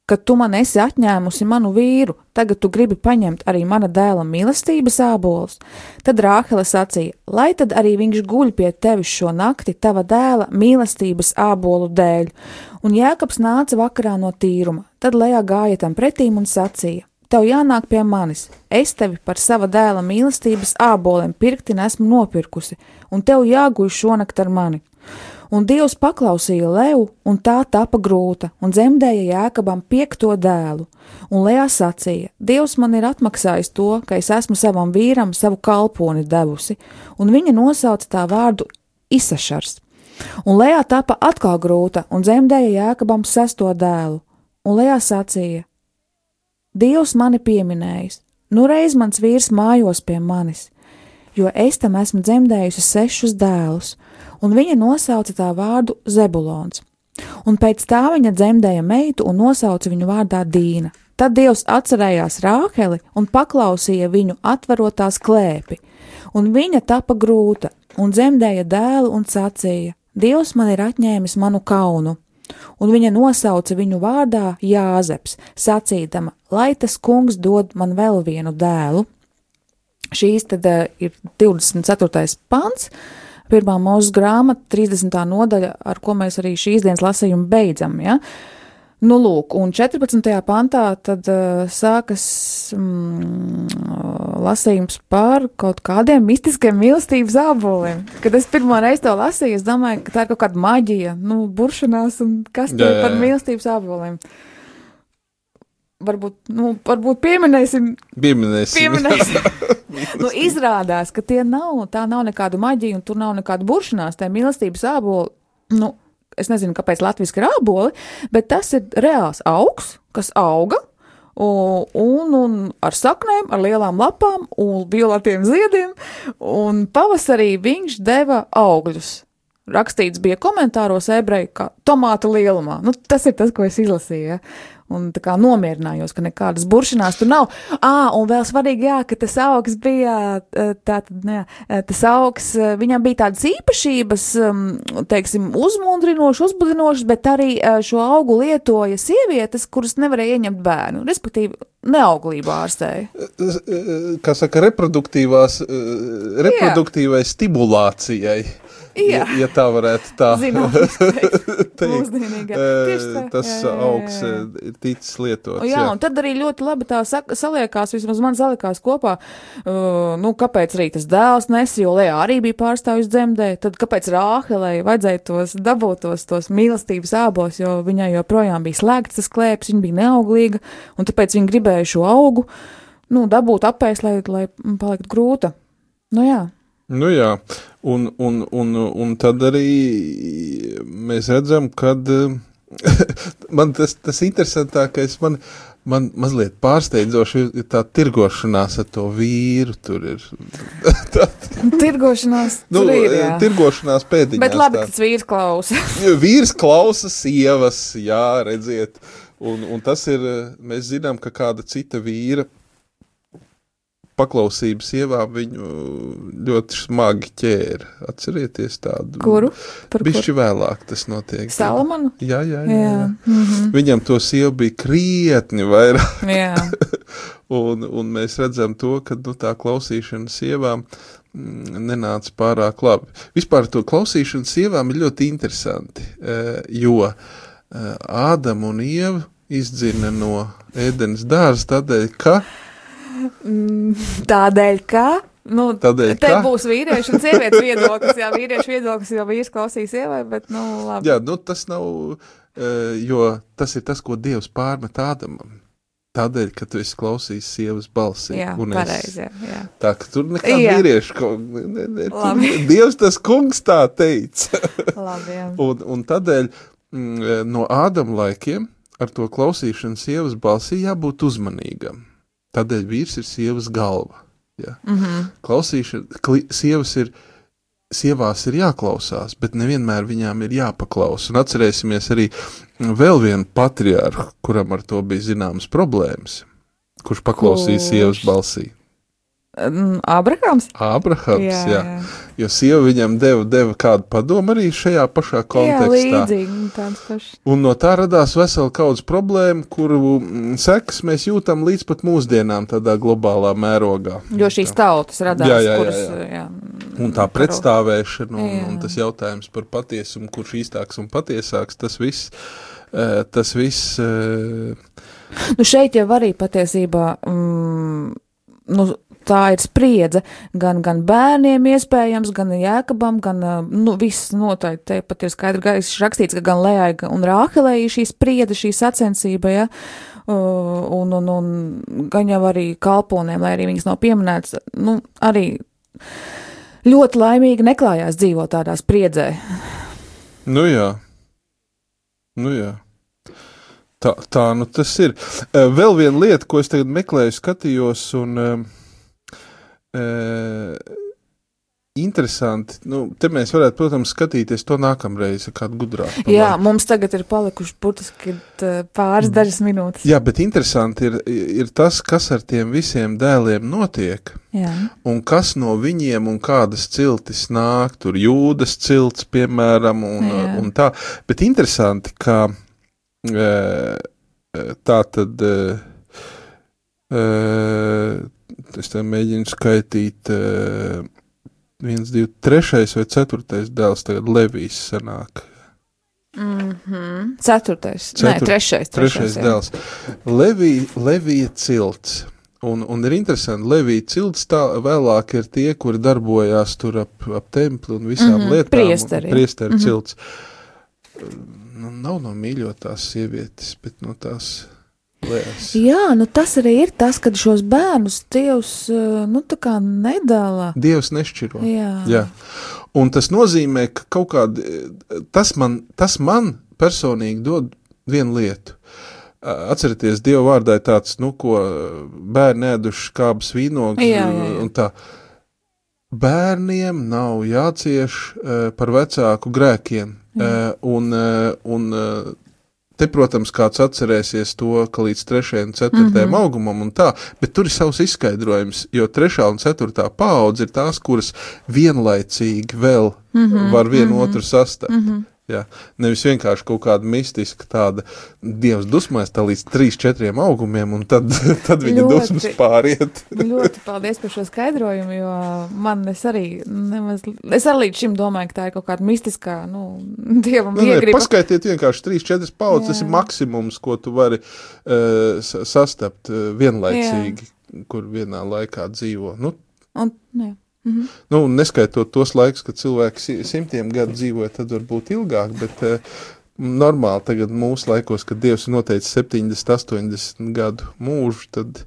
ka tu man esi atņēmusi manu vīru, tagad tu gribi paņemt arī mana dēla mīlestības ābolus? Tad Rāhele sacīja: Lai tad arī viņš guļ pie tevis šo nakti tava dēla mīlestības ābolu dēļ. Un Jēkabs nāca vakarā no tīruma, tad Lejā gāja tam pretīm un sacīja: Tev jānāk pie manis, es tevi par sava dēla mīlestības āboliem pirkti nesmu nopirkusi, un tev jāguļ šonakt ar mani. Un Dievs paklausīja Leju, un tā tapa grūta, un dzemdēja Jēkabam piekto dēlu. Un Lejā sacīja: Dievs man ir atmaksājis to, ka es esmu savam vīram savu kalponi devusi, un viņa nosauca tā vārdu Isašars. Un Lejā tapa atkal grūta, un dzemdēja Jēkabam sesto dēlu. Un Lejā sacīja: Dievs mani pieminējis, nu reiz mans vīrs mājos pie manis, jo es tam esmu dzemdējusi sešus dēlus, un viņa nosauca tā vārdu Zebulons. Un pēc tā viņa dzemdēja meitu un nosauca viņu vārdā Dīna. Tad Dievs atcerējās Rāheli un paklausīja viņu atverotās klēpi, un viņa tapa grūta un dzemdēja dēlu un sacīja: Dievs man ir atņēmis manu kaunu. un viņa nosauca viņu vārdā Jāzeps, sacīdama, lai tas kungs dod man vēl vienu dēlu. Šīs tad uh, ir 24. pants, pirmā mūsu grāmata, 30. nodaļa, ar ko mēs arī šīs dienas lasījumu beidzam. Ja? Nu, lūk, un 14. pantā tad uh, sākas mm, lasījums par kaut kādiem mistiskiem mīlestības āboliem. Kad es pirmo reizi to lasīju, es domāju, ka tā ir kaut kāda maģija, nu, buršanās un kas tie Jā, ir jā, par jā. mīlestības āboliem. Varbūt, nu, varbūt pieminēsim Pieminēsim. Pieminēsim. nu, izrādās, ka tie nav, tā nav nekāda maģija, un tur nav nekāda buršanās, tā mīlestības ābola. Nu, es nezinu, kāpēc latviešu ir āboli, bet tas ir reāls augs, kas auga. Un, un, un ar saknēm, ar lielām lapām un violetiem ziediem, un pavasarī viņš deva augļus. Rakstīts bija komentāros ebreju, kā tomātu lielumā. Nu, tas ir tas, ko es izlasīju. Ja? Un tā kā nomierinājos, ka nekādas buršanās tur nav. À, un vēl svarīgi, jā, ka tas augs bija, tātad, ne, eh, tas augs, viņam bija tādas īpašības, teiksim, uzmundrinošas, uzbudinošas, bet arī šo augu lietoja sievietes, kuras nevarēja ieņemt bērnu, respektīvi neauglību ārstēja. Kā saka, reproduktīvās, reproduktīvai stimulācijai. Jā. Ja, ja tā varētu tā teikt. Mūsdienīgā. Tas Jā, jā, jā, augs jā. ir ticis lietots. O, Jā, un tad arī ļoti labi tā saliekās, vismaz man saliekās kopā, uh, nu, kāpēc arī tas dēls nes, jo Lējā arī bija pārstāvis dzemdē, tad kāpēc Rāhelei vajadzēja tos dabūt tos, tos mīlestības ābos, jo viņai joprojām bija slēgts tas klēps, viņa bija neauglīga, un tāpēc viņa gribēja šo augu, nu, dabūt apēst, lai, lai paliktu grūta. Nu jā, Nu jā, un, un, un, un tad arī mēs redzam, kad man tas, tas interesantākais man, man mazliet pārsteidzoši ir tā tirgošanās ar to vīru. Tur ir tā, tirgošanās nu, ir, jā. tirgošanās pēdiņās. Bet labi, tā. ka tas vīrs klausa. Vīrs klausa sievas, jā, redziet. Un, un tas ir, mēs zinām, ka kāda cita vīra paklausības sievām viņu ļoti smagi ķēra. Atcerieties tādu. Kuru? Bišķi vēlāk tas notiek. Salamanu? Jā, jā, jā. Jā. jā. Mhm. Viņam to sievu bija krietni vairāk. Jā. Un, un mēs redzam to, ka nu, tā klausīšana sievām mm, nenāca pārāk labi. Vispār to klausīšanu sievām ir ļoti interesanti, eh, jo eh, Ādam un Ieva izdzina no ēdenes dārza tādēļ, ka Tādēļ, ka. Nu, Tādēļ, te ka? būs vīriešu un sievietes viedoklis. Jā, vīriešu viedoklis jau vīrs klausīs sievai, bet, nu, labi. jā, nu, tas nav, eh, jo tas ir tas, ko Dievs pārmet Ādamam. Tādēļ, ka tu esi klausījis sievas balsi. Jā, un es- pareizi. Jā, jā. Tā ka tur nekā Jā. vīriešu kaut ne, ne, tur. Dievs tas kungs tā teica. labi jā. un, un tādēļ mm, no Ādama laikiem ar to klausīšanu sievas balsī jābūt uzmanīgam. Tādēļ vīrs ir sievas galva. Ja. Mm. -hmm. Klausīšana, sievas ir. Sievās ir jāklausās, bet nevienmēr viņām ir jāpaklausa. Un atcerēsimies arī vēl vienu patriārhu, kuram ar to bija zināmas problēmas, kurš paklausīja sievas balsī. Abrahams? Abrahams, jā, jā. jā, jā. jo sieva viņam deva, deva kādu padomu arī šajā pašā jā kontekstā. līdzīgi. nu. Un no tā radās vesela kaudzes problēma, kuru mm, sekas mēs jūtam līdz pat mūsdienām, tādā globālā mērogā. Jo šīs tautas radās, Jā, jā, jā, kuras. jā. jā Un tā pretstāvēšana, un, Jā. un tas jautājums par patiesumu, kurš īstāks un patiesāks, tas viss. eh, Tas viss eh, Nu, šeit jau arī patiesībā mm, nu, tā ir spriedze gan, gan bērniem, iespējams, gan jēkabam, gan nu, viss noteikti. Te pat ir skaidri gaiši rakstīts, ka gan Lējai, un Rāhelē ir šī spriedze, šī sacensība, ja. Un, un, un gan jau arī kalponiem, lai arī viņas nav pieminētas, nu, arī ļoti laimīgi neklājās dzīvot tādā spriedzē. Nu jā. Nu jā. Tā, tā nu tas ir. Vēl viena lieta, ko es tagad meklēju, skatījos, un eh, eh, interesanti. Nu, te mēs varētu, protams, skatīties to nākamreiz, ar kādu gudrāku. Jā, mums tagad ir palikuši burtiski uh, pāris dažas minūtes. Jā, bet interesanti ir, ir tas, kas ar tiem visiem dēliem notiek. Jā. Un kas no viņiem un kādas ciltis nāk, tur jūdas cilts, piemēram, un, Jā. un tā. Bet interesanti, ka tā tad, e, e, es te mēģinu skaitīt, e, viens, divi, trešais vai ceturtais dēls, tagad Levijs sanāk. Mm -hmm. Ceturtais. Nē, Cetur- trešais. Trešais jā. dēls. Levija, Levija cilts. Un, un ir interesanti, Levija cilts tā vēlāk ir tie, kuri darbojās tur ap, ap templi un visām Mhm, lietām. priesteri. Priesteri Mhm. cilts. Nu, nav no mīļotās sievietes, bet no tās lēs. Jā, nu tas arī ir tas, kad šos bērnus Dievs uh, nu, nedala. Dievs nešķiro. Jā. Jā. Un tas nozīmē, ka kaut kāda, tas man, tas man personīgi dod vienu lietu. Atcerieties, Dieva vārdā ir tāds, nu, ko bērni ēduši kāpnes vīnogas Jā, jā, jā. un tā. Bērniem nav jācieš uh, par vecāku grēkiem. Uh, un, uh, un uh, te, protams, kāds atcerēsies to, ka līdz 3. un 4. Mm -hmm. augumam un tā, bet tur ir savs izskaidrojums, jo 3. un 4. paudze ir tās, kuras vienlaicīgi vēl mm -hmm. var vienu mm -hmm. otru sastapt. Mm -hmm. Jā, nevis vienkārši kaut kāda mistiska tāda dievs dusmēs tā līdz 3-4 augumiem, un tad, tad viņa Ļoti. dusmas pāriet. Ļoti paldies par šo skaidrojumu, jo man es arī, nemaz, es arī līdz šim domāju, ka tā ir kaut kāda mistiskā, nu, dievam Nu, iegriba. paskaitiet vienkārši 3-4 paudzes, tas ir Jā. maksimums, ko tu vari uh, sa- sastapt uh, vienlaicīgi, Jā. kur vienā laikā dzīvo. Nu, Un, nu, jā. Mhm. nu, neskaitot tos laikus, kad cilvēki si- simtiem gadu dzīvoja, tad varbūt ilgāk, bet uh, normāli tagad mūsu laikos, kad Dievs ir noteicis 70, 80 gadu mūžu, tad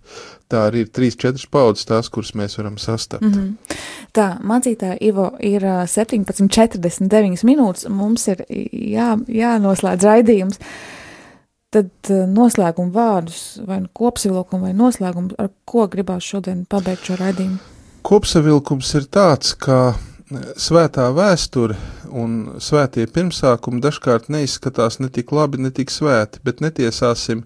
tā arī ir 3-4 paudzes tās, kuras mēs varam sastapt. Mm -hmm. Tā, mācītāja Ivo ir ā, 17,49 minūtes, mums ir jā, jānoslēdz raidījums. Tad noslēguma vārdus, vai nu kopsavilkumu, vai noslēgumu, ar ko gribās šodien pabeigt šo raidījumu? Kopsavilkums ir tāds, ka e, svētā vēsture un svētie pirmsākumi dažkārt neizskatās ne tik labi, ne tik svēti, bet netiesāsim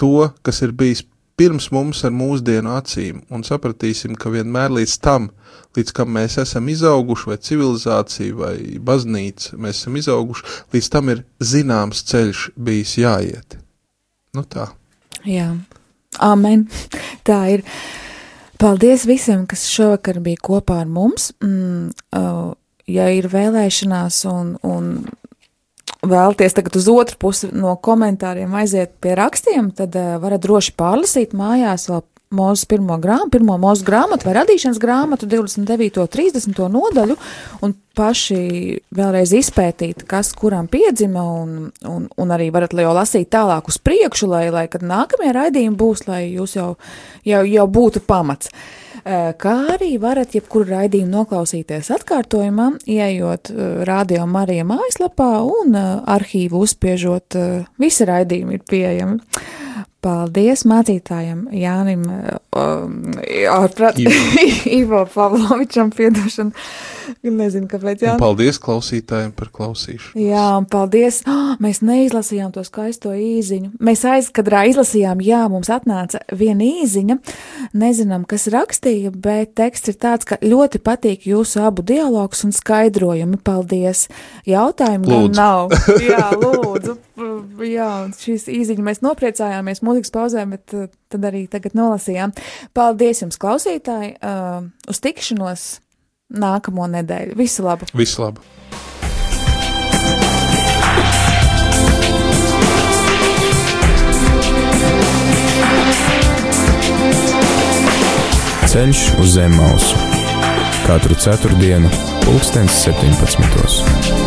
to, kas ir bijis pirms mums ar mūsdienu acīm, un sapratīsim, ka vienmēr līdz tam, līdz kam mēs esam izauguši, vai civilizācija, vai baznīca, mēs esam izauguši, līdz tam ir zināms ceļš bijis jāiet. Nu tā. Jā, amen. Tā ir. Paldies visiem, kas šovakar bija kopā ar mums. Mm, uh, ja ir vēlēšanās un, un vēlaties tagad uz otru pusi no komentāriem aiziet pie rakstiem, tad uh, varat droši pārlasīt mājās vēl mūsu pirmo grāmatu, pirmo mūsu grāmatu vai radīšanas grāmatu, 29. un 30. nodaļu, un paši vēlreiz izpētīt, kas kuram piedzima, un, un, un arī varat jau lasīt tālāk uz priekšu, lai, lai kad nākamie raidījumi būs, lai jūs jau, jau, jau būtu pamats. Kā arī varat jebkuru raidījumu noklausīties atkārtojumā, ieejot Radio Marija mājaslapā un arhīvu uzspiežot, visi raidījumi ir pieejami. Paldies mācītājam Jānim um, ārprāt, Ivo Pavlovičam piedošanu. Nezinu, kāpēc Un Jānis. paldies klausītājiem par klausīšanu. Jā, un paldies. Oh, mēs neizlasījām to skaisto īziņu. Mēs aizkadrā izlasījām, jā, mums atnāca viena īziņa. Nezinām, kas rakstīja, bet teksts ir tāds, ka ļoti patīk jūsu abu dialogs un skaidrojumi. Paldies! Jautājumu gan Lūdzu. nav. Jā, lūdzu. Jā, un šīs īziņas mēs nopriecājāmies mūzikas pauzē, bet uh, tad arī tagad nolasījām. Paldies jums, klausītāji! Uh, uz tikšanos nākamo nedēļu. Visu labu! Visu labu! Ceļš uz zem mausu. Katru ceturtdienu, pulkstens 17.